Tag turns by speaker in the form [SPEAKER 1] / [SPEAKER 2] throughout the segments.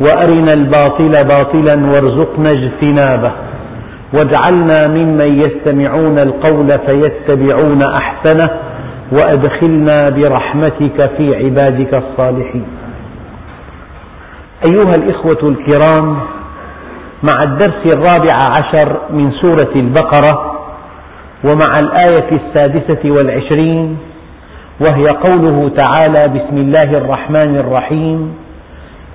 [SPEAKER 1] وأرنا الباطل باطلا وارزقنا اجتنابه. واجعلنا ممن يستمعون القول فيتبعون أحسنه وأدخلنا برحمتك في عبادك الصالحين. أيها الإخوة الكرام مع الدرس الرابع عشر من سورة البقرة ومع الآية السادسة والعشرين وهي قوله تعالى بسم الله الرحمن الرحيم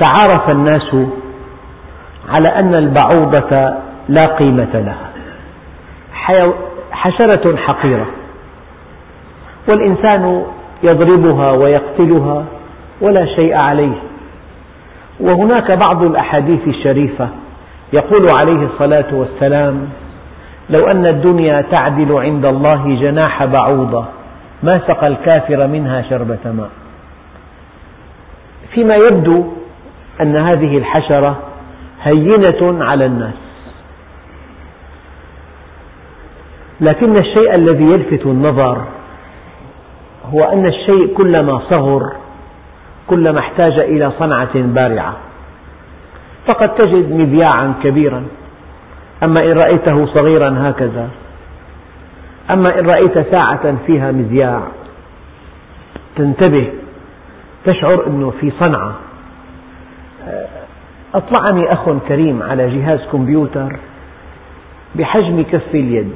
[SPEAKER 1] تعارف الناس على أن البعوضة لا قيمة لها. حشرة حقيرة. والإنسان يضربها ويقتلها ولا شيء عليه. وهناك بعض الأحاديث الشريفة يقول عليه الصلاة والسلام لو أن الدنيا تعدل عند الله جناح بعوضة ما سقى الكافر منها شربة ماء. فيما يبدو أن هذه الحشرة هينة على الناس. لكن الشيء الذي يلفت النظر هو أن الشيء كلما صغر كلما احتاج إلى صنعة بارعة. فقد تجد مذياعا كبيرا. أما إن رأيته صغيرا هكذا. أما إن رأيت ساعة فيها مذياع تنتبه تشعر أنه في صنعة. أطلعني أخ كريم على جهاز كمبيوتر بحجم كف اليد.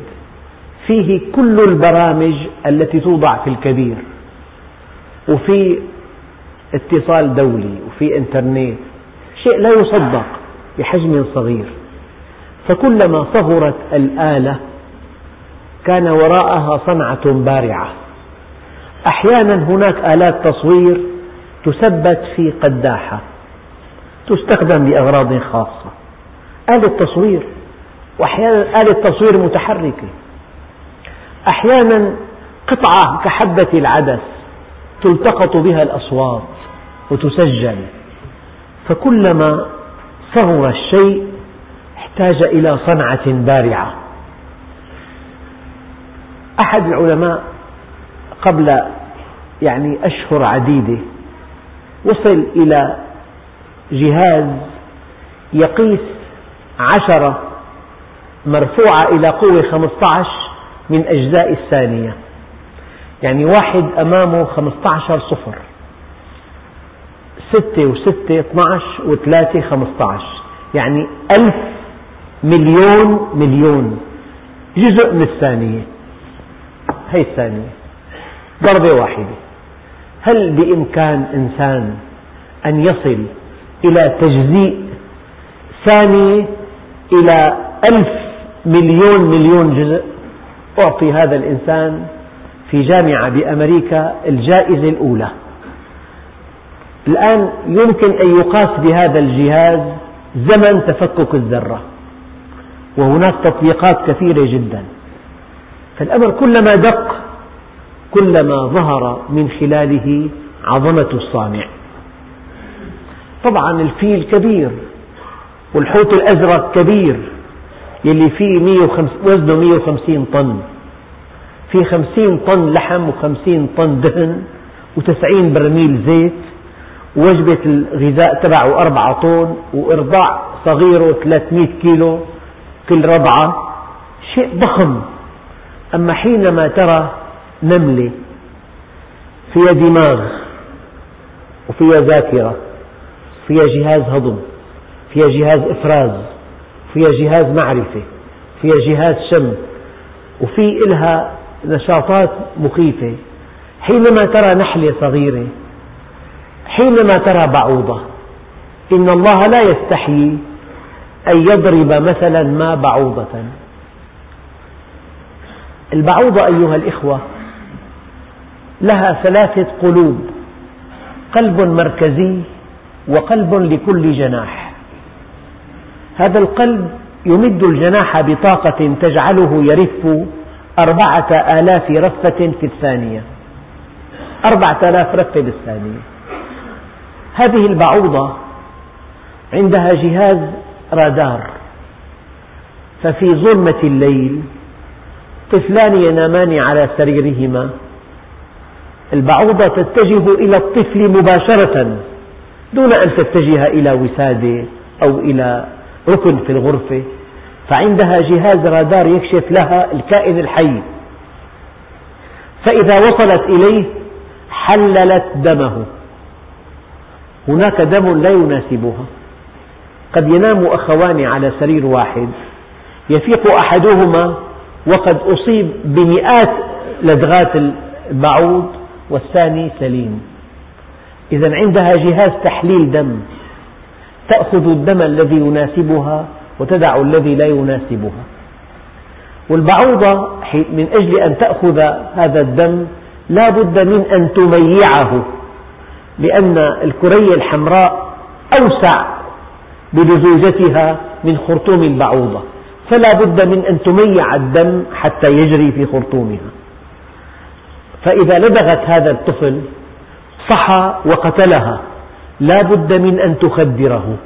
[SPEAKER 1] فيه كل البرامج التي توضع في الكبير. وفي اتصال دولي وفي إنترنت. شيء لا يصدق بحجم صغير. فكلما صغرت الآلة كان وراءها صنعة بارعة. أحيانا هناك آلات تصوير تثبت في قداحة. تستخدم لأغراض خاصة. آلة تصوير وأحيانا آلة تصوير متحركة. أحيانا قطعة كحبة العدس تلتقط بها الأصوات وتسجل. فكلما صغر الشيء احتاج إلى صنعة بارعة. أحد العلماء قبل يعني أشهر عديدة وصل إلى جهاز يقيس عشرة مرفوعة إلى قوة 15 من أجزاء الثانية. يعني واحد أمامه 15 صفر. ستة وستة 12 وثلاثة 15 يعني ألف مليون مليون. جزء من الثانية. هي الثانية. ضربة واحدة. هل بإمكان إنسان أن يصل إلى تجزيء ثانية إلى ألف مليون مليون جزء. أعطي هذا الإنسان في جامعة بأمريكا الجائزة الأولى. الآن يمكن أن يقاس بهذا الجهاز زمن تفكك الذرة. وهناك تطبيقات كثيرة جدا. فالأمر كلما دق كلما ظهر من خلاله عظمة الصانع. طبعا الفيل كبير والحوت الأزرق كبير يلي فيه وزنه 150 طن. في 50 طن لحم و50 طن دهن و90 برميل زيت ووجبة الغذاء تبعه أربعة طن وإرضاع صغيره 300 كيلو كل رضعة شيء ضخم. أما حينما ترى نملة فيها دماغ وفيها ذاكرة. فيها جهاز هضم فيها جهاز إفراز فيها جهاز معرفة فيها جهاز شم وفي إلها نشاطات مخيفة. حينما ترى نحلة صغيرة حينما ترى بعوضة إن الله لا يستحيي أن يضرب مثلا ما بعوضة. البعوضة أيها الإخوة لها ثلاثة قلوب قلب مركزي وقلب لكل جناح. هذا القلب يمد الجناح بطاقة تجعله يرف أربعة آلاف رفة في الثانية. أربعة آلاف رفة بالثانية هذه البعوضة عندها جهاز رادار. ففي ظلمة الليل طفلان ينامان على سريرهما. البعوضة تتجه إلى الطفل مباشرة. دون أن تتجه إلى وسادة أو إلى ركن في الغرفة فعندها جهاز رادار يكشف لها الكائن الحي. فإذا وصلت إليه حللت دمه. هناك دم لا يناسبها. قد ينام أخوان على سرير واحد. يفيق أحدهما وقد أصيب بمئات لدغات البعوض والثاني سليم. إذا عندها جهاز تحليل دم تأخذ الدم الذي يناسبها وتدع الذي لا يناسبها. والبعوضة من أجل أن تأخذ هذا الدم لا بد من أن تميعه لأن الكرية الحمراء أوسع بلزوجتها من خرطوم البعوضة. فلا بد من أن تميع الدم حتى يجري في خرطومها. فإذا لدغت هذا الطفل صحى وقتلها. لا بد من أن تخدره.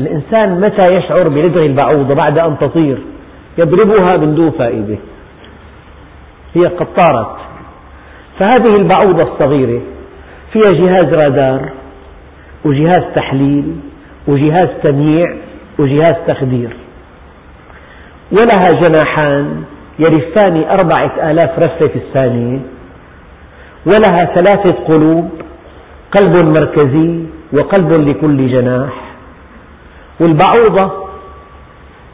[SPEAKER 1] الإنسان متى يشعر بلدغ البعوضة بعد أن تطير؟ يضربها من دون فائدة. هي قد طارت فهذه البعوضة الصغيرة فيها جهاز رادار وجهاز تحليل وجهاز تمييع وجهاز تخدير. ولها جناحان يرفان أربعة آلاف رفة في الثانية. ولها ثلاثة قلوب قلب مركزي وقلب لكل جناح. والبعوضة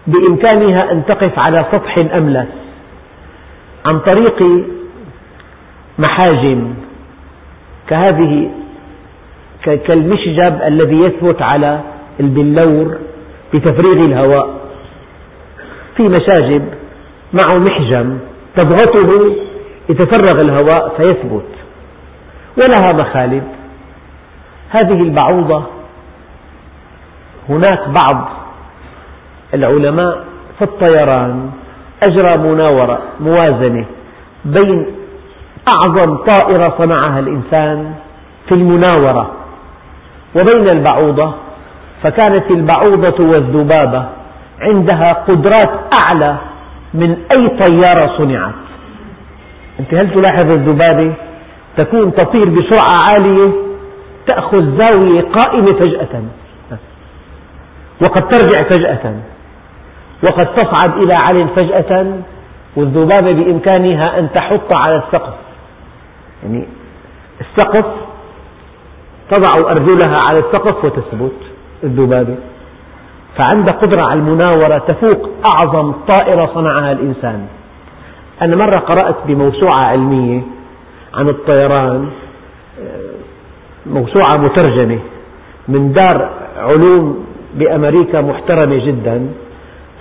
[SPEAKER 1] بإمكانها أن تقف على سطح أملس عن طريق محاجم كهذه كالمشجب الذي يثبت على البلور بتفريغ الهواء. في مشاجب معه محجم تضغطه يتفرغ الهواء فيثبت. ولها مخالب هذه البعوضة. هناك بعض العلماء في الطيران أجرى مناورة موازنة بين أعظم طائرة صنعها الإنسان في المناورة وبين البعوضة فكانت البعوضة والذبابة عندها قدرات أعلى من أي طيارة صنعت. أنت هل تلاحظ الذبابة؟ تكون تطير بسرعة عالية تأخذ زاوية قائمة فجأة. وقد ترجع فجأة. وقد تصعد إلى عل فجأة والذبابة بإمكانها أن تحط على السقف. يعني السقف تضع أرجلها على السقف وتثبت الذبابة. فعندها قدرة على المناورة تفوق أعظم طائرة صنعها الإنسان. أنا مرة قرأت بموسوعة علمية عن الطيران موسوعة مترجمة من دار علوم بأمريكا محترمة جدا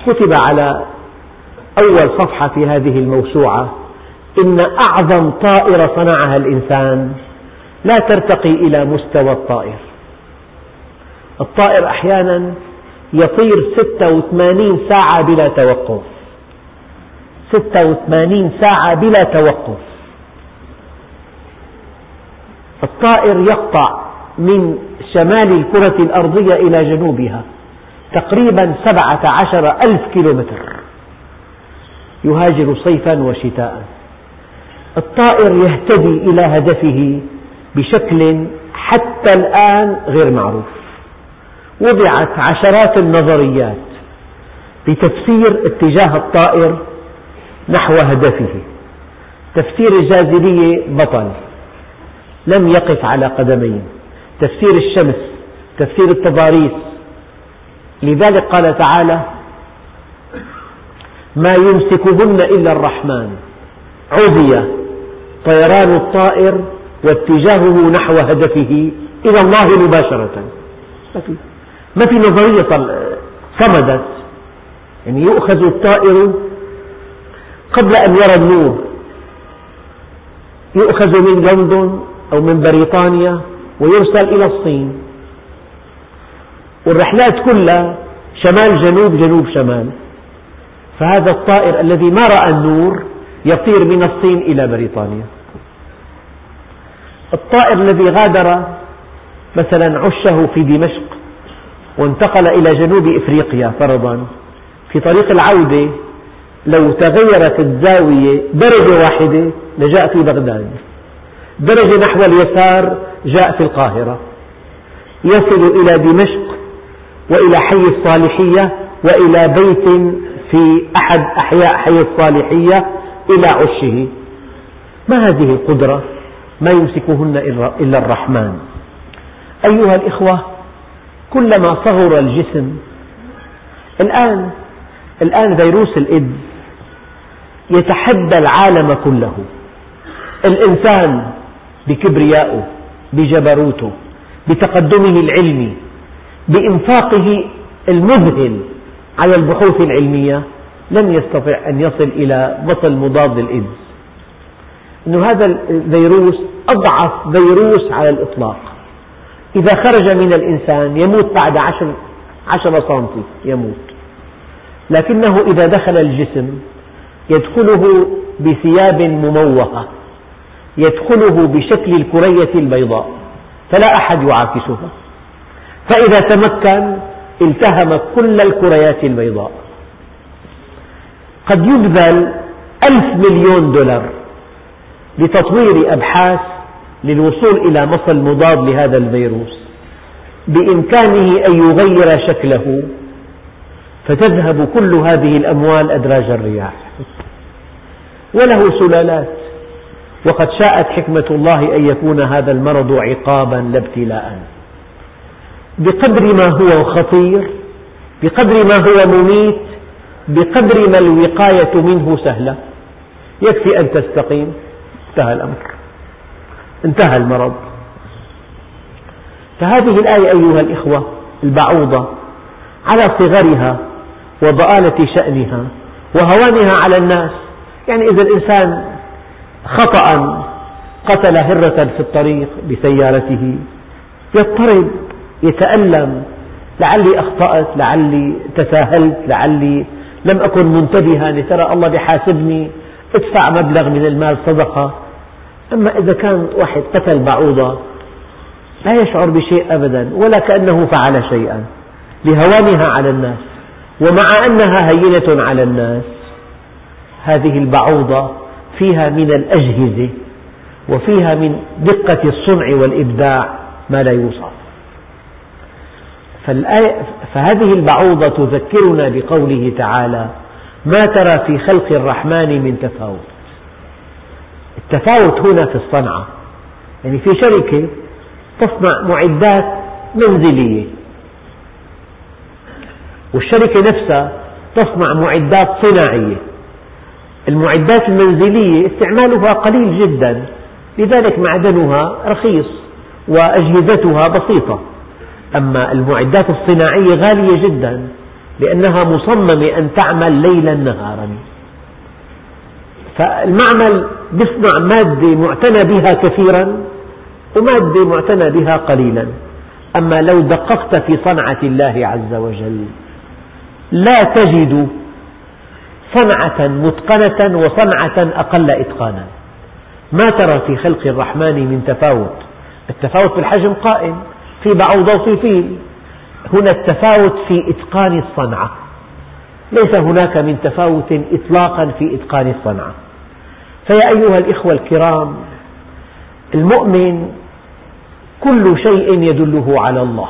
[SPEAKER 1] كتب على أول صفحة في هذه الموسوعة إن أعظم طائرة صنعها الإنسان لا ترتقي إلى مستوى الطائر. الطائر أحيانا يطير 86 ساعة بلا توقف. 86 ساعة بلا توقف. الطائر يقطع من شمال الكرة الأرضية إلى جنوبها تقريبا سبعة عشر ألف كيلومتر. يهاجر صيفا وشتاء. الطائر يهتدي إلى هدفه بشكل حتى الآن غير معروف. وضعت عشرات النظريات لتفسير اتجاه الطائر نحو هدفه. تفسير الجاذبية بطل. لم يقف على قدمين تفسير الشمس تفسير التضاريس. لذلك قال تعالى ما يمسكهن إلا الرحمن. عُذي طيران الطائر واتجاهه نحو هدفه إلى الله مباشرة. ما في نظرية صمدت. يعني يؤخذ الطائر قبل أن يرى النور. يؤخذ من لندن أو من بريطانيا ويرسل إلى الصين. والرحلات كلها شمال جنوب جنوب شمال. فهذا الطائر الذي ما رأى النور يطير من الصين إلى بريطانيا. الطائر الذي غادر مثلا عشه في دمشق وانتقل إلى جنوب إفريقيا فرضا في طريق العودة لو تغيرت الزاوية درجة واحدة لجاء في بغداد. درجة نحو اليسار جاء في القاهرة. يصل إلى دمشق وإلى حي الصالحية وإلى بيت في أحد أحياء حي الصالحية إلى عشه. ما هذه القدرة؟ ما يمسكهن إلا الرحمن. أيها الإخوة كلما صغر الجسم الآن الآن فيروس الإيدز يتحدى العالم كله. الإنسان بكبريائه بجبروته بتقدمه العلمي بإنفاقه المذهل على البحوث العلمية لم يستطع أن يصل إلى بطل مضاد للإيدز أن هذا الفيروس أضعف فيروس على الإطلاق. إذا خرج من الإنسان يموت بعد عشر, عشر سنتي يموت. لكنه إذا دخل الجسم يدخله بثياب مموهة يدخله بشكل الكرية البيضاء فلا أحد يعاكسها فإذا تمكن التهم كل الكريات البيضاء. قد يبذل ألف مليون دولار لتطوير أبحاث للوصول إلى مصل مضاد لهذا الفيروس بإمكانه أن يغير شكله فتذهب كل هذه الأموال أدراج الرياح. وله سلالات. وقد شاءت حكمة الله أن يكون هذا المرض عقابا لا بقدر ما هو خطير بقدر ما هو مميت بقدر ما الوقاية منه سهلة. يكفي أن تستقيم. انتهى الأمر. انتهى المرض. فهذه الآية أيها الإخوة البعوضة على صغرها وضآلة شأنها وهوانها على الناس. يعني إذا الإنسان خطأ قتل هرة في الطريق بسيارته يضطرب يتألم لعلي أخطأت لعلي تساهلت لعلي لم أكن منتبها ترى الله بحاسبني ادفع مبلغ من المال صدقة. أما إذا كان واحد قتل بعوضة لا يشعر بشيء أبدا ولا كأنه فعل شيئا لهوانها على الناس. ومع أنها هينة على الناس هذه البعوضة فيها من الأجهزة وفيها من دقة الصنع والإبداع ما لا يوصف فهذه البعوضة تذكرنا بقوله تعالى ما ترى في خلق الرحمن من تفاوت. التفاوت هنا في الصنعة يعني في شركة تصنع معدات منزلية. والشركة نفسها تصنع معدات صناعية. المعدات المنزلية استعمالها قليل جدا لذلك معدنها رخيص وأجهزتها بسيطة. أما المعدات الصناعية غالية جدا لأنها مصممة أن تعمل ليلا نهارا. فالمعمل يصنع مادة معتنى بها كثيرا ومادة معتنى بها قليلا. أما لو دققت في صنعة الله عز وجل لا تجد صنعة متقنة وصنعة أقل إتقانا. ما ترى في خلق الرحمن من تفاوت؟ التفاوت في الحجم قائم في بعوضة وفي فيل. هنا التفاوت في إتقان الصنعة. ليس هناك من تفاوت إطلاقا في إتقان الصنعة. فيا أيها الإخوة الكرام المؤمن كل شيء يدله على الله.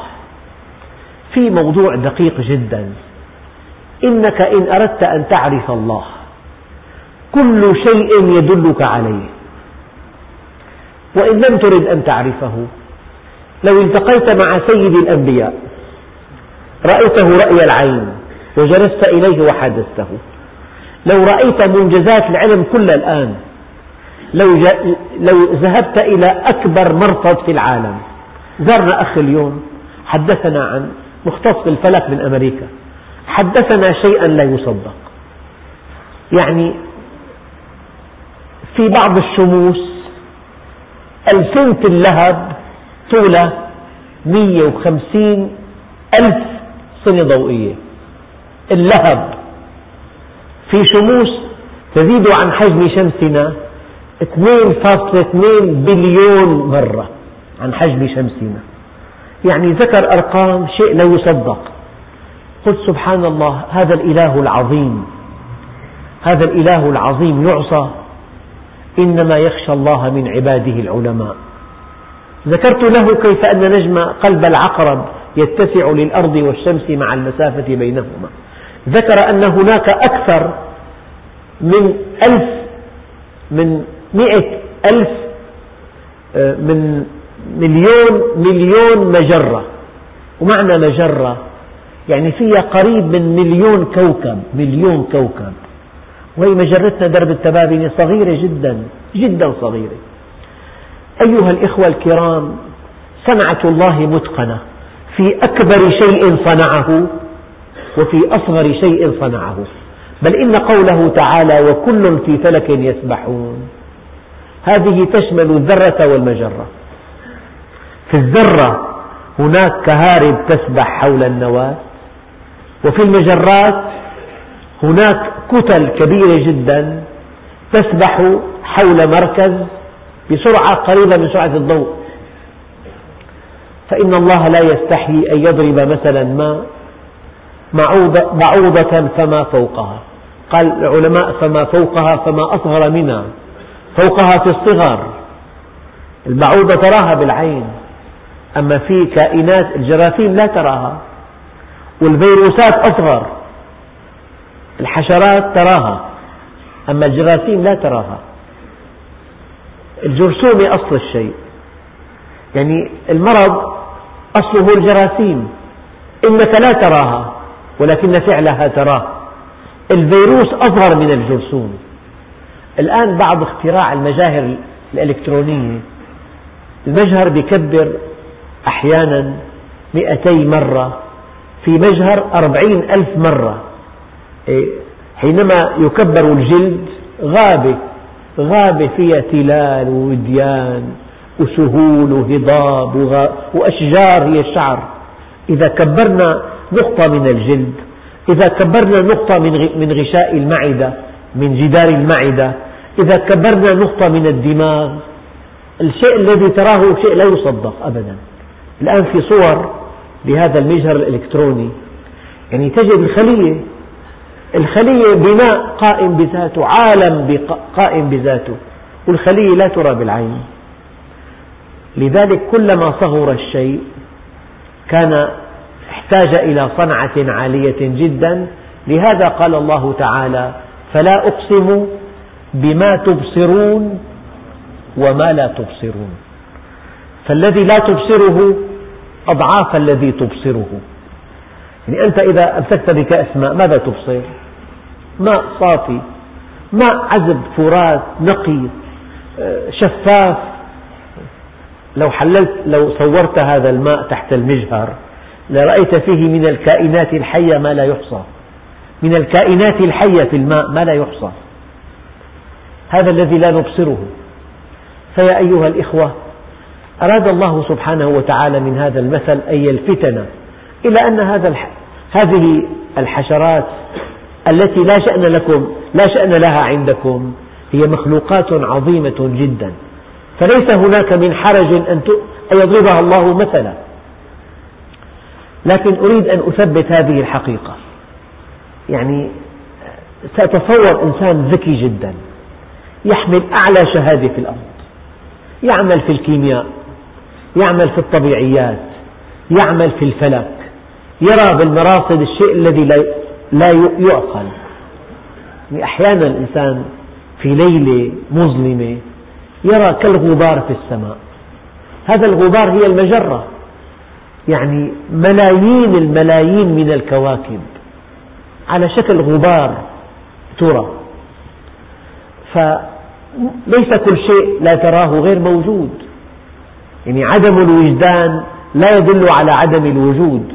[SPEAKER 1] في موضوع دقيق جدا. إنك إن أردت أن تعرف الله كل شيء يدلك عليه. وإن لم ترد أن تعرفه لو التقيت مع سيد الأنبياء رأيته رأي العين وجلست إليه وحدثته. لو رأيت منجزات العلم كلها الآن لو, لو ذهبت إلى أكبر مرصد في العالم. زرنا أخ اليوم حدثنا عن مختص بالفلك من أمريكا. حدثنا شيئا لا يصدق. يعني في بعض الشموس ألسنة اللهب طولها 150 ألف سنة ضوئية. اللهب في شموس تزيد عن حجم شمسنا 2.2 بليون مرة عن حجم شمسنا. يعني ذكر أرقام شيء لا يصدق. قلت سبحان الله هذا الإله العظيم. هذا الإله العظيم يعصى. إنما يخشى الله من عباده العلماء. ذكرت له كيف أن نجم قلب العقرب يتسع للأرض والشمس مع المسافة بينهما. ذكر أن هناك أكثر من ألف من مئة ألف آه، من مليون مليون مجرة. ومعنى مجرة يعني فيها قريب من مليون كوكب مليون كوكب. وهي مجرتنا درب التبابنة صغيرة جدا جدا صغيرة. أيها الإخوة الكرام صنعة الله متقنة. في أكبر شيء صنعه وفي أصغر شيء صنعه. بل إن قوله تعالى وكل في فلك يسبحون هذه تشمل الذرة والمجرة. في الذرة هناك كهارب تسبح حول النواة. وفي المجرات هناك كتل كبيرة جدا تسبح حول مركز بسرعة قريبة من سرعة الضوء. فإن الله لا يستحي أن يضرب مثلا ما بعوضة فما فوقها. قال العلماء فما فوقها فما أصغر منها. فوقها في الصغر. البعوضة تراها بالعين. أما في كائنات الجراثيم لا تراها. والفيروسات أصغر. الحشرات تراها أما الجراثيم لا تراها. الجرثومة أصل الشيء. يعني المرض أصله الجراثيم. إنك لا تراها ولكن فعلها تراه. الفيروس أصغر من الجرثوم. الآن بعد اختراع المجاهر الإلكترونية المجهر يكبر أحيانا مئتي مرة. في مجهر أربعين ألف مرة. إيه، حينما يكبر الجلد غابة غابة فيها تلال ووديان وسهول وهضاب وأشجار هي الشعر. إذا كبرنا نقطة من الجلد إذا كبرنا نقطة من غشاء المعدة من جدار المعدة. إذا كبرنا نقطة من الدماغ الشيء الذي تراه شيء لا يصدق أبدا. الآن في صور لهذا المجهر الإلكتروني. يعني تجد الخلية الخلية بناء قائم بذاته عالم قائم بذاته. والخلية لا ترى بالعين. لذلك كلما صغر الشيء كان احتاج إلى صنعة عالية جدا. لهذا قال الله تعالى فلا أقسم بما تبصرون وما لا تبصرون. فالذي لا تبصره أضعاف الذي تبصره. يعني أنت إذا أمسكت بكأس ماء ماذا تبصر؟ ماء صافي ماء عذب فرات نقي شفاف. لو حللت لو صورت هذا الماء تحت المجهر لرأيت فيه من الكائنات الحية ما لا يحصى. من الكائنات الحية في الماء ما لا يحصى. هذا الذي لا نبصره. فيا أيها الإخوة أراد الله سبحانه وتعالى من هذا المثل أن يلفتنا إلى أن هذا هذه الحشرات التي لا شأن لكم لا شأن لها عندكم هي مخلوقات عظيمة جدا. فليس هناك من حرج أن يضربها الله مثلا. لكن أريد أن أثبت هذه الحقيقة. يعني سأتصور إنسان ذكي جدا. يحمل أعلى شهادة في الأرض. يعمل في الكيمياء. يعمل في الطبيعيات يعمل في الفلك يرى بالمراصد الشيء الذي لا يعقل. أحيانا الإنسان في ليلة مظلمة يرى كالغبار في السماء. هذا الغبار هي المجرة يعني ملايين الملايين من الكواكب على شكل غبار ترى. فليس كل شيء لا تراه غير موجود. يعني عدم الوجدان لا يدل على عدم الوجود.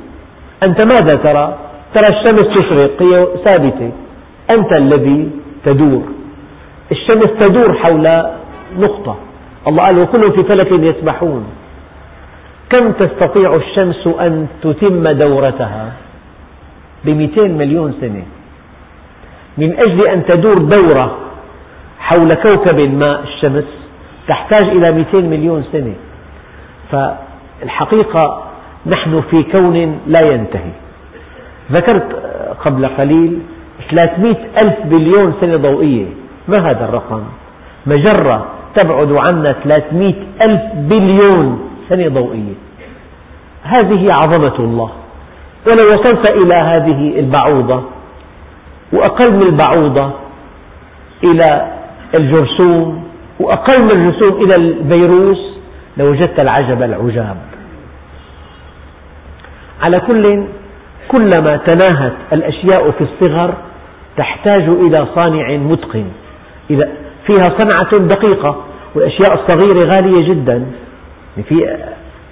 [SPEAKER 1] أنت ماذا ترى؟ ترى الشمس تشرق هي ثابتة. أنت الذي تدور. الشمس تدور حول نقطة. الله قال وكل في فلك يسبحون. كم تستطيع الشمس أن تتم دورتها؟ بمئتين مليون سنة. من أجل أن تدور دورة حول كوكب ما الشمس تحتاج إلى 200 مليون سنة. فالحقيقة نحن في كون لا ينتهي. ذكرت قبل قليل 300 ألف بليون سنة ضوئية. ما هذا الرقم؟ مجرة تبعد عنا 300 ألف بليون سنة ضوئية. هذه عظمة الله. ولو وصلت إلى هذه البعوضة وأقل من البعوضة إلى الجرثوم وأقل من الجرثوم إلى الفيروس لوجدت العجب العجاب. على كل كلما تناهت الأشياء في الصغر تحتاج إلى صانع متقن. فيها صنعة دقيقة والأشياء الصغيرة غالية جدا. في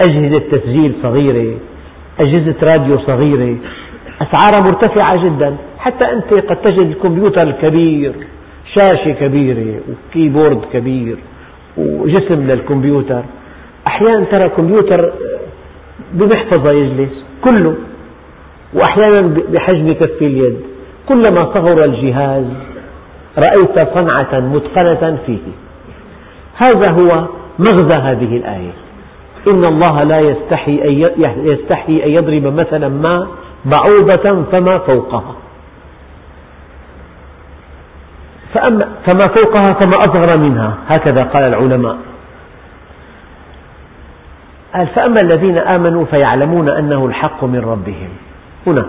[SPEAKER 1] أجهزة تسجيل صغيرة أجهزة راديو صغيرة أسعارها مرتفعة جدا. حتى أنت قد تجد الكمبيوتر الكبير شاشة كبيرة وكيبورد كبير وجسم للكمبيوتر. أحيانا ترى كمبيوتر بمحفظة يجلس كله. وأحيانا بحجم كف اليد كلما صغر الجهاز رأيت صنعة متقنة فيه. هذا هو مغزى هذه الآية. إن الله لا يستحي أن يستحي أن يضرب مثلا ما بعوضة فما فوقها. فما فوقها فما أصغر منها. هكذا قال العلماء. قال فأما الذين آمنوا فيعلمون أنه الحق من ربهم. هنا.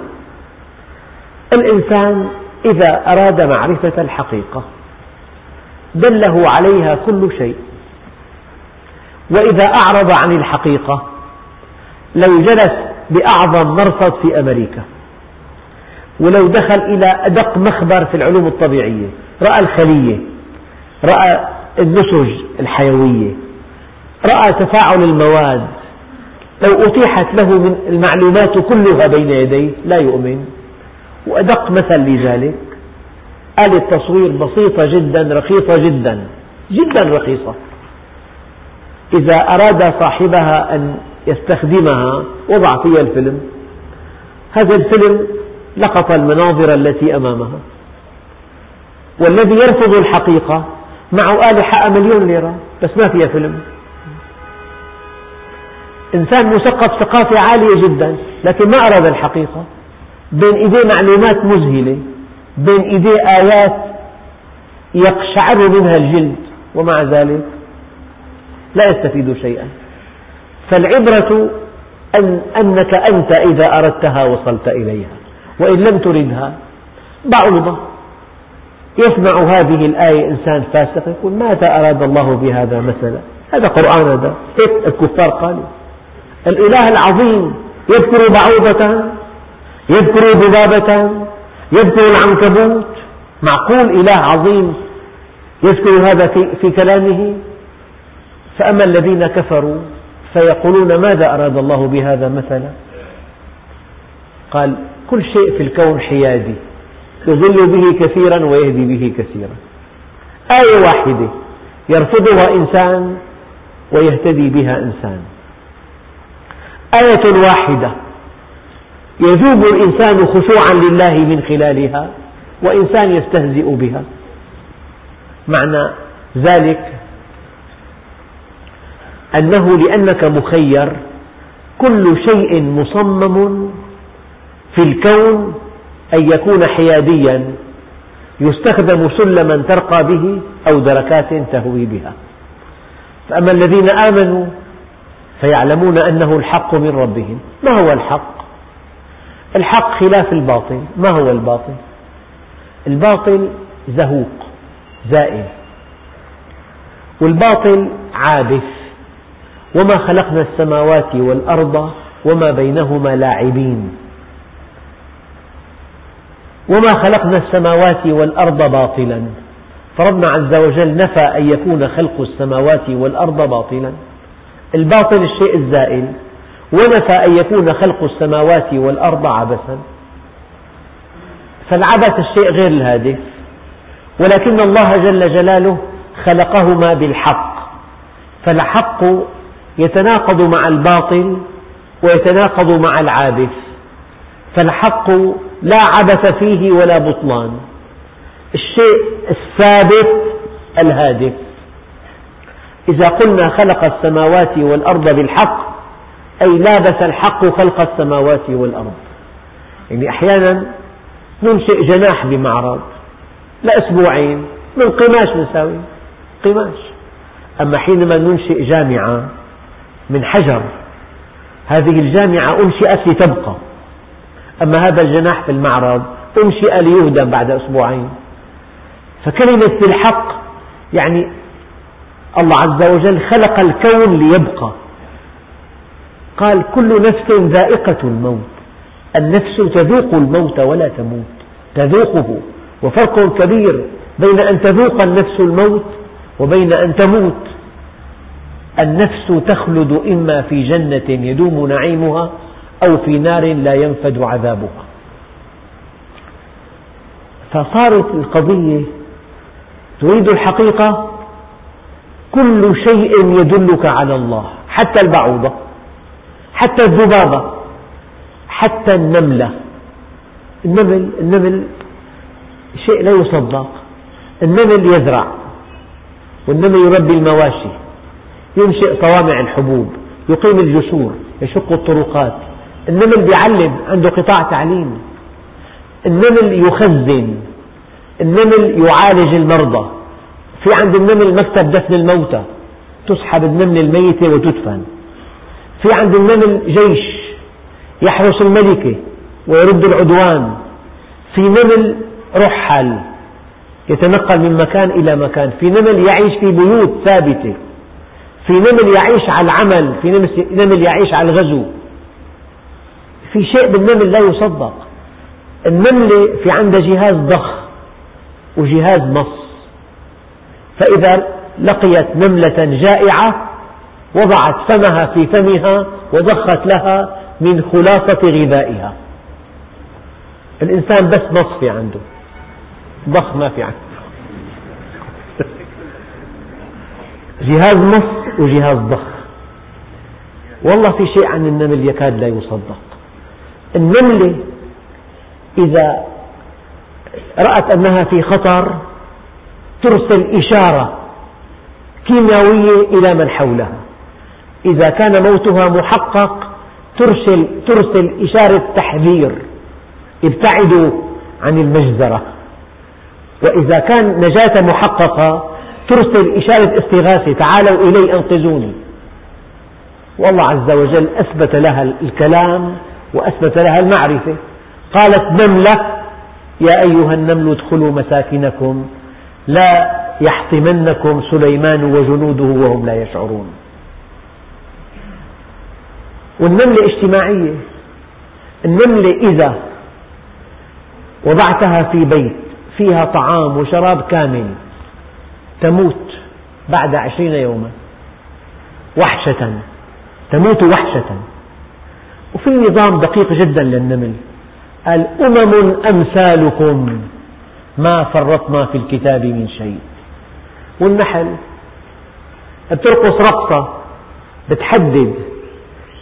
[SPEAKER 1] الإنسان إذا أراد معرفة الحقيقة دله عليها كل شيء. وإذا أعرض عن الحقيقة لو جلس بأعظم مرصد في أمريكا ولو دخل إلى أدق مخبر في العلوم الطبيعية رأى الخلية رأى النسج الحيوية رأى تفاعل المواد. لو أتيحت له من المعلومات كلها بين يديه لا يؤمن. وأدق مثل لذلك. آلة تصوير بسيطة جدا رخيصة جدا. جدا رخيصة. إذا أراد صاحبها أن يستخدمها وضع فيها الفيلم. هذا الفيلم لقط المناظر التي أمامها. والذي يرفض الحقيقة معه آلة حق مليون ليرة. بس ما فيها فيلم. إنسان مثقف ثقافة عالية جدا لكن ما أراد الحقيقة. بين إيديه معلومات مذهلة بين إيديه آيات يقشعر منها الجلد ومع ذلك لا يستفيد شيئا. فالعبرة أن أنك أنت إذا أردتها وصلت إليها وإن لم تردها بعوضة يسمع هذه الآية إنسان فاسق يقول ماذا أراد الله بهذا مثلا؟ هذا قرآن هذا. الكفار قالوا؟ الإله العظيم. يذكر بعوضة يذكر ذبابة يذكر العنكبوت. معقول إله عظيم يذكر هذا في, كلامه؟ فأما الذين كفروا فيقولون ماذا أراد الله بهذا مثلا؟ قال كل شيء في الكون حيادي. يضل به كثيرا ويهدي به كثيرا. آية واحدة. يرفضها إنسان ويهتدي بها إنسان. آية واحدة. يذوب الإنسان خشوعا لله من خلالها وإنسان يستهزئ بها. معنى ذلك أنه لأنك مخير كل شيء مصمم في الكون أن يكون حياديا يستخدم سلما ترقى به أو دركات تهوي بها. فأما الذين آمنوا فيعلمون أنه الحق من ربهم. ما هو الحق؟ الحق خلاف الباطل. ما هو الباطل؟ الباطل زهوق زائل. والباطل عابث. وما خلقنا السماوات والأرض وما بينهما لاعبين. وما خلقنا السماوات والأرض باطلا. فربنا عز وجل نفى أن يكون خلق السماوات والأرض باطلا. الباطل الشيء الزائل. ونفى أن يكون خلق السماوات والأرض عبثا. فالعبث الشيء غير الهادف ولكن الله جل جلاله خلقهما بالحق. فالحق يتناقض مع الباطل ويتناقض مع العابث. فالحق لا عبث فيه ولا بطلان. الشيء الثابت الهادف إذا قلنا خلق السماوات والأرض بالحق أي لابس الحق خلق السماوات والأرض. يعني أحيانا ننشئ جناح بمعرض لأسبوعين من قماش نساوي؟ قماش. أما حينما ننشئ جامعة من حجر هذه الجامعة أنشئت لتبقى. أما هذا الجناح في المعرض أنشئ ليهدم بعد أسبوعين. فكلمة بالحق يعني الله عز وجل خلق الكون ليبقى. قال كل نفس ذائقة الموت. النفس تذوق الموت ولا تموت. تذوقه. وفرق كبير بين أن تذوق النفس الموت وبين أن تموت. النفس تخلد إما في جنة يدوم نعيمها أو في نار لا ينفد عذابها. فصارت القضية تريد الحقيقة كل شيء يدلك على الله. حتى البعوضة حتى الذبابة حتى النملة. النمل, النمل شيء لا يصدق. النمل يزرع والنمل يربي المواشي. ينشئ صوامع الحبوب يقيم الجسور يشق الطرقات. النمل بيعلم عنده قطاع تعليم. النمل يخزن. النمل يعالج المرضى. في عند النمل مكتب دفن الموتى. تسحب النملة الميتة وتدفن. في عند النمل جيش يحرس الملكة ويرد العدوان. في نمل رحل يتنقل من مكان إلى مكان. في نمل يعيش في بيوت ثابتة. في نمل يعيش على العمل. في نمل يعيش على الغزو. في شيء بالنمل لا يصدق. النملة في عندها جهاز ضخ وجهاز مص. فإذا لقيت نملة جائعة وضعت فمها في فمها وضخت لها من خلاصة غذائها. الإنسان بس في عنده. ضخ ما في عنده. جهاز مص وجهاز ضخ. والله في شيء عن النمل يكاد لا يصدق. النملة إذا رأت أنها في خطر ترسل إشارة كيميائية إلى من حولها. إذا كان موتها محقق ترسل, ترسل إشارة تحذير. ابتعدوا عن المجزرة. وإذا كان نجاة محققة ترسل إشارة استغاثة تعالوا إلي أنقذوني. والله عز وجل أثبت لها الكلام وأثبت لها المعرفة. قالت نملة يا أيها النمل ادخلوا مساكنكم لا يحطمنكم سليمان وجنوده وهم لا يشعرون. والنملة اجتماعية. النملة إذا وضعتها في بيت فيها طعام وشراب كامل تموت بعد عشرين يوما. وحشة. تموت وحشة. وفي نظام دقيق جدا للنمل. قال أمم أمثالكم. ما فرطنا في الكتاب من شيء. والنحل بترقص رقصة بتحدد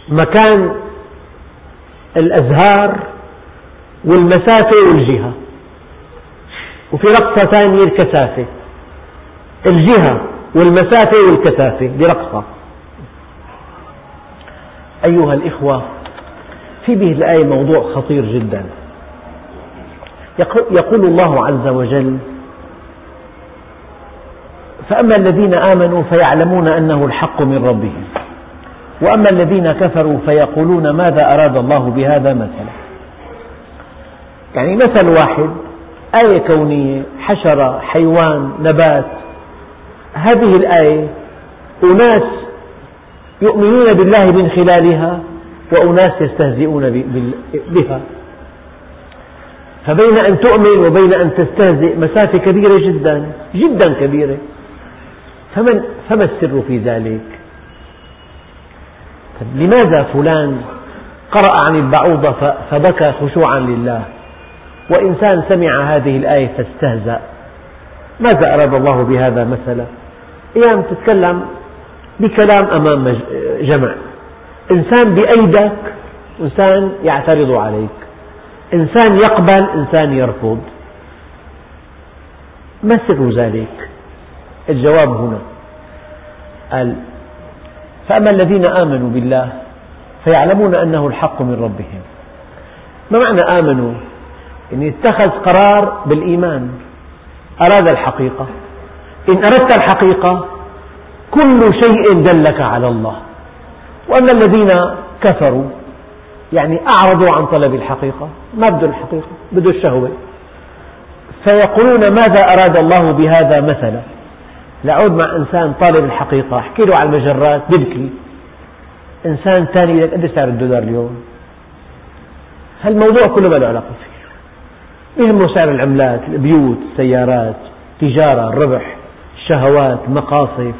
[SPEAKER 1] مكان الأزهار والمسافة والجهة. وفي رقصة ثانية الكثافة. الجهة والمسافة والكثافة برقصة أيها الإخوة في به الآية موضوع خطير جدا. يقول الله عز وجل فأما الذين آمنوا فيعلمون أنه الحق من ربهم وأما الذين كفروا فيقولون ماذا أراد الله بهذا مثلا. يعني مثل واحد آية كونية حشرة حيوان نبات هذه الآية أناس يؤمنون بالله من خلالها وأناس يستهزئون بها. فبين أن تؤمن وبين أن تستهزئ مسافة كبيرة جدا جدا كبيرة. فمن فما السر في ذلك؟ لماذا فلان قرأ عن البعوضة فبكى خشوعا لله؟ وإنسان سمع هذه الآية فاستهزأ. ماذا أراد الله بهذا مثلا؟ أيام تتكلم بكلام أمام جمع. إنسان بأيدك إنسان يعترض عليك. إنسان يقبل إنسان يرفض. ما سر ذلك؟ الجواب هنا. قال فأما الذين آمنوا بالله فيعلمون أنه الحق من ربهم. ما معنى آمنوا؟ يعني اتخذ قرار بالإيمان. أراد الحقيقة. إن أردت الحقيقة كل شيء دلك على الله. وأما الذين كفروا يعني أعرضوا عن طلب الحقيقة ما بده الحقيقة بده الشهوة. فيقولون ماذا أراد الله بهذا مثلا؟ لأعود مع إنسان طالب الحقيقة. أحكي له على المجرات ببكي إنسان ثاني لك قد سعر الدولار اليوم؟ هالموضوع كله ما له علاقة فيه. يهمه سعر العملات البيوت السيارات التجارة الربح الشهوات المقاصف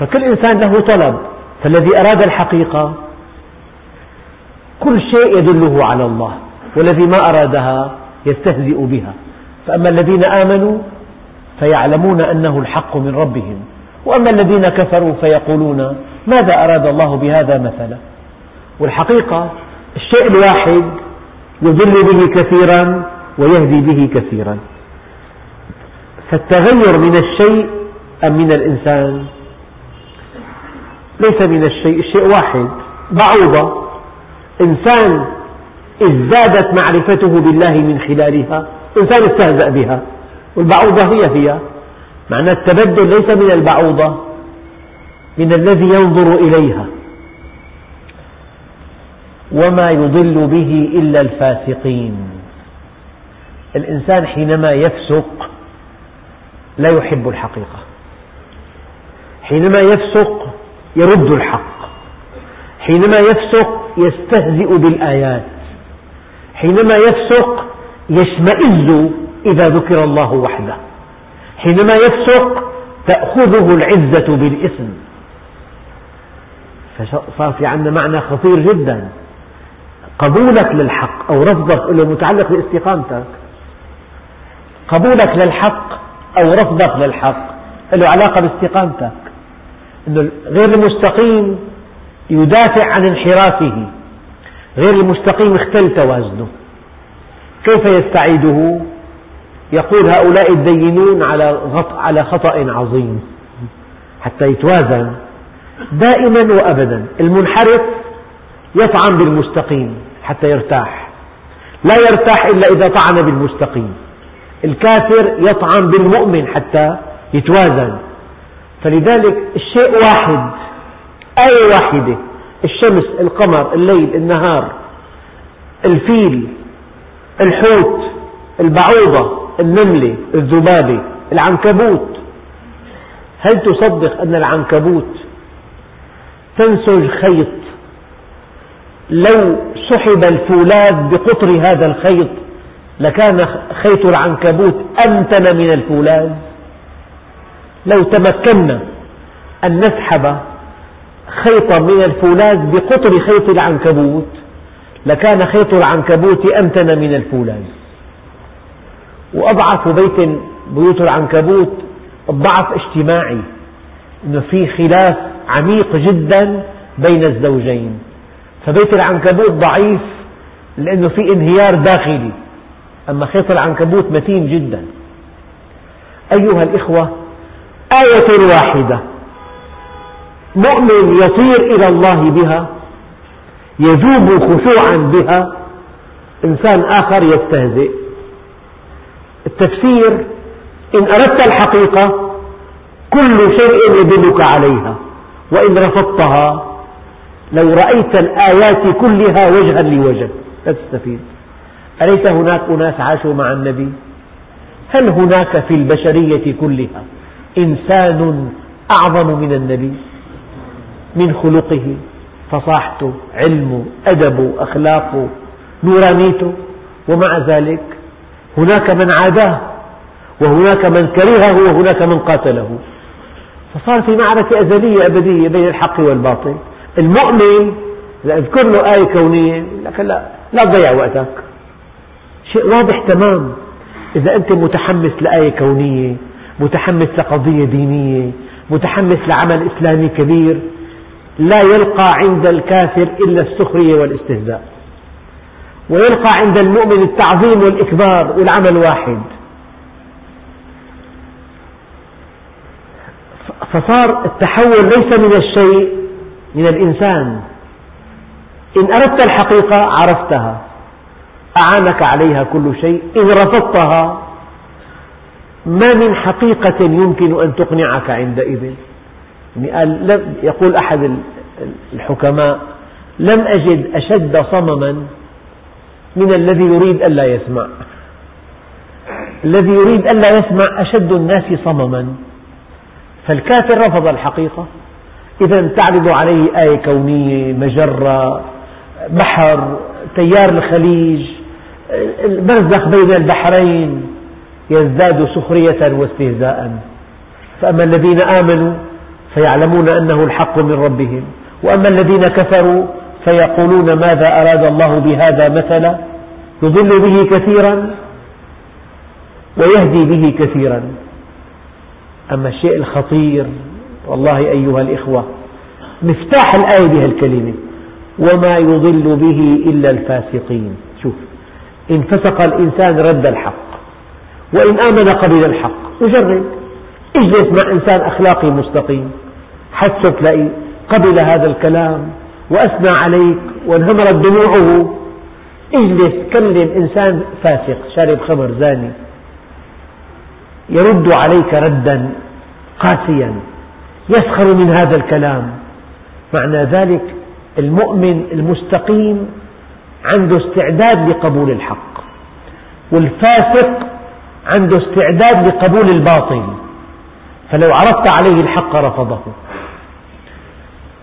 [SPEAKER 1] فكل إنسان له طلب. فالذي أراد الحقيقة كل شيء يدله على الله والذي ما أرادها يستهزئ بها. فأما الذين آمنوا فيعلمون أنه الحق من ربهم وأما الذين كفروا فيقولون ماذا أراد الله بهذا مثلا؟ والحقيقة الشيء الواحد يضل به كثيرا ويهدي به كثيرا. فالتغير من الشيء أم من الإنسان؟ ليس من الشيء الشيء واحد بعوضة. إنسان ازدادت معرفته بالله من خلالها إنسان استهزأ بها. والبعوضة هي هي معنى التبدل ليس من البعوضة من الذي ينظر إليها. وما يضل به إلا الفاسقين. الإنسان حينما يفسق لا يحب الحقيقة. حينما يفسق يرد الحق. حينما يفسق يستهزئ بالآيات. حينما يفسق يشمئز إذا ذكر الله وحده. حينما يفسق تأخذه العزة بالإثم. فصار في عندنا معنى خطير جدا. قبولك للحق أو رفضك له متعلق باستقامتك. قبولك للحق أو رفضك للحق له علاقة باستقامتك. أنه غير المستقيم يدافع عن انحرافه. غير المستقيم اختل توازنه. كيف يستعيده؟ يقول هؤلاء الدينون على خطأ عظيم. حتى يتوازن. دائما وأبدا. المنحرف يطعن بالمستقيم حتى يرتاح. لا يرتاح إلا إذا طعن بالمستقيم. الكافر يطعن بالمؤمن حتى يتوازن. فلذلك الشيء واحد آية واحدة. الشمس القمر الليل النهار الفيل الحوت البعوضة النملة الذبابة العنكبوت. هل تصدق أن العنكبوت تنسج خيط؟ لو سحب الفولاذ بقطر هذا الخيط لكان خيط العنكبوت أمتن من الفولاذ. لو تمكنا أن نسحب خيطا من الفولاذ بقطر خيط العنكبوت. لكان خيط العنكبوت أمتن من الفولاذ. وأضعف بيت بيوت العنكبوت الضعف اجتماعي. أنه في خلاف عميق جدا بين الزوجين. فبيت العنكبوت ضعيف لأنه في انهيار داخلي. أما خيط العنكبوت متين جدا. أيها الإخوة آية واحدة. مؤمن يطير إلى الله بها يذوب خشوعا بها إنسان آخر يستهزئ. التفسير إن أردت الحقيقة كل شيء يدلك عليها وإن رفضتها لو رأيت الآيات كلها وجها لوجه. لا تستفيد. أليس هناك أناس عاشوا مع النبي؟ هل هناك في البشرية كلها إنسان أعظم من النبي؟ من خلقه. فصاحته علمه أدبه أخلاقه نورانيته ومع ذلك هناك من عاداه وهناك من كرهه وهناك من قاتله. فصار في معركة أزلية أبدية بين الحق والباطل. المؤمن أذكر له آية كونية لك لا لا تضيع وقتك. شيء واضح تمام. إذا أنت متحمس لآية كونية متحمس لقضية دينية متحمس لعمل إسلامي كبير لا يلقى عند الكافر إلا السخرية والاستهزاء. ويلقى عند المؤمن التعظيم والإكبار والعمل واحد. فصار التحول ليس من الشيء من الإنسان. إن أردت الحقيقة عرفتها. أعانك عليها كل شيء. إن رفضتها ما من حقيقة يمكن أن تقنعك عندئذ. يقول أحد الحكماء لم أجد أشد صمما من الذي يريد ألا يسمع. الذي يريد ألا يسمع أشد الناس صمما. فالكافر رفض الحقيقة. إذا تعرض عليه آية كونية مجرة بحر تيار الخليج البرزخ بين البحرين يزداد سخرية واستهزاء. فأما الذين آمنوا فيعلمون أنه الحق من ربهم. وأما الذين كفروا فيقولون ماذا أراد الله بهذا مثلا؟ يضل به كثيرا ويهدي به كثيرا. أما الشيء الخطير والله أيها الإخوة مفتاح الآية بهالكلمة وما يضل به إلا الفاسقين. شوف إن فسق الإنسان رد الحق وإن آمن قبل الحق وجرب اجلس مع إنسان أخلاقي مستقيم. حتى تلاقي قبل هذا الكلام وأثنى عليك وانهمرت دموعه. اجلس كلم إنسان فاسق. شارب خمر زاني. يرد عليك ردا قاسيا. يسخر من هذا الكلام. معنى ذلك المؤمن المستقيم عنده استعداد لقبول الحق. والفاسق عنده استعداد لقبول الباطل. فلو عرضت عليه الحق رفضه.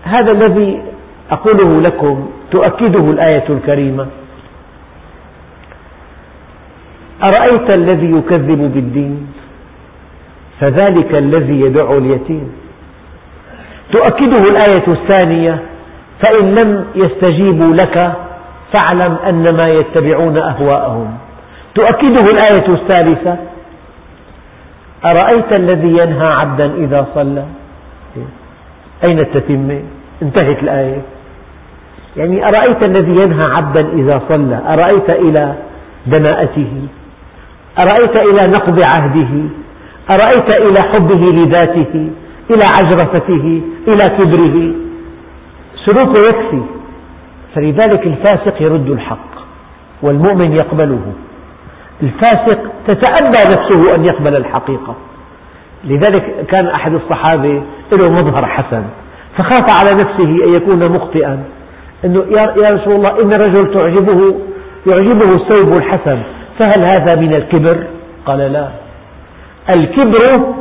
[SPEAKER 1] هذا الذي أقوله لكم تؤكده الآية الكريمة. أرأيت الذي يكذب بالدين؟ فذلك الذي يدع اليتيم. تؤكده الآية الثانية فإن لم يستجيبوا لك فاعلم أنما يتبعون أهواءهم. تؤكده الآية الثالثة أرأيت الذي ينهى عبدا إذا صلى؟ أين التتمة انتهت الآية. يعني أرأيت الذي ينهى عبدا إذا صلى؟ أرأيت إلى دناءته؟ أرأيت إلى نقض عهده؟ أرأيت إلى حبه لذاته؟ إلى عجرفته؟ إلى كبره؟ سلوكه يكفي. فلذلك الفاسق يرد الحق والمؤمن يقبله. الفاسق تتأبى نفسه أن يقبل الحقيقة. لذلك كان أحد الصحابة له مظهر حسن فخاف على نفسه أن يكون مخطئا أنه يا رسول الله إن الرجل تعجبه يعجبه الثوب الحسن فهل هذا من الكبر؟ قال لا. الكبر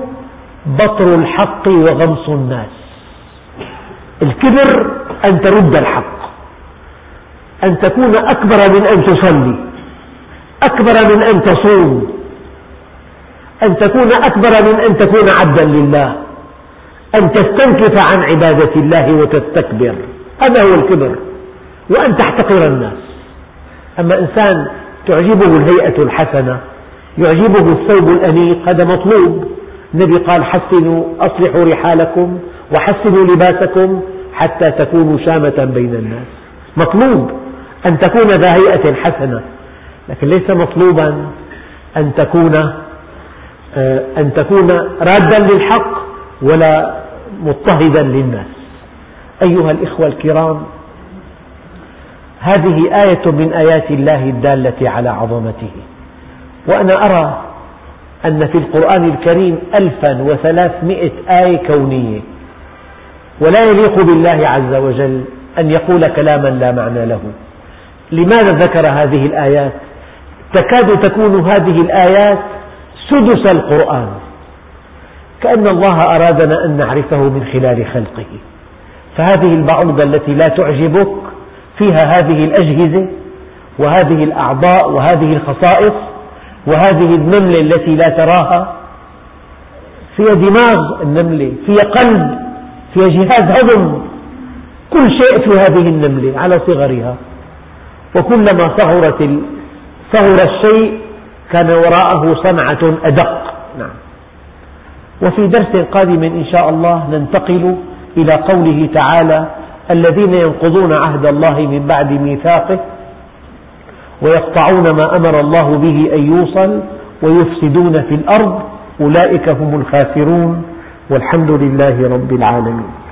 [SPEAKER 1] بطر الحق وغمص الناس. الكبر أن ترد الحق أن تكون أكبر من أن تصلي أكبر من أن تصوم. أن تكون أكبر من أن تكون عبدا لله. أن تستنكف عن عبادة الله وتستكبر. هذا هو الكبر. وأن تحتقر الناس. أما إنسان تعجبه الهيئة الحسنة يعجبه الثوب الأنيق هذا مطلوب. النبي قال حسنوا أصلحوا رحالكم وحسنوا لباسكم حتى تكونوا شامة بين الناس. مطلوب أن تكون ذا هيئة حسنة. لكن ليس مطلوبا أن تكون أن تكون رادا للحق ولا مضطهدا للناس. أيها الإخوة الكرام هذه آية من آيات الله الدالة على عظمته. وأنا أرى أن في القرآن الكريم ألفا وثلاثمئة آية كونية. ولا يليق بالله عز وجل أن يقول كلاما لا معنى له. لماذا ذكر هذه الآيات؟ تكاد تكون هذه الآيات سدس القرآن. كأن الله أرادنا أن نعرفه من خلال خلقه. فهذه البعوضة التي لا تعجبك فيها هذه الأجهزة وهذه الأعضاء وهذه الخصائص وهذه النملة التي لا تراها. فيها دماغ النملة فيها قلب فيها جهاز هضم كل شيء في هذه النملة على صغرها. وكلما صغرت صغر الشيء كان وراءه صنعة أدق. نعم. وفي درس قادم إن شاء الله ننتقل إلى قوله تعالى الذين ينقضون عهد الله من بعد ميثاقه ويقطعون ما أمر الله به أن يوصل ويفسدون في الأرض أولئك هم الخاسرون والحمد لله رب العالمين.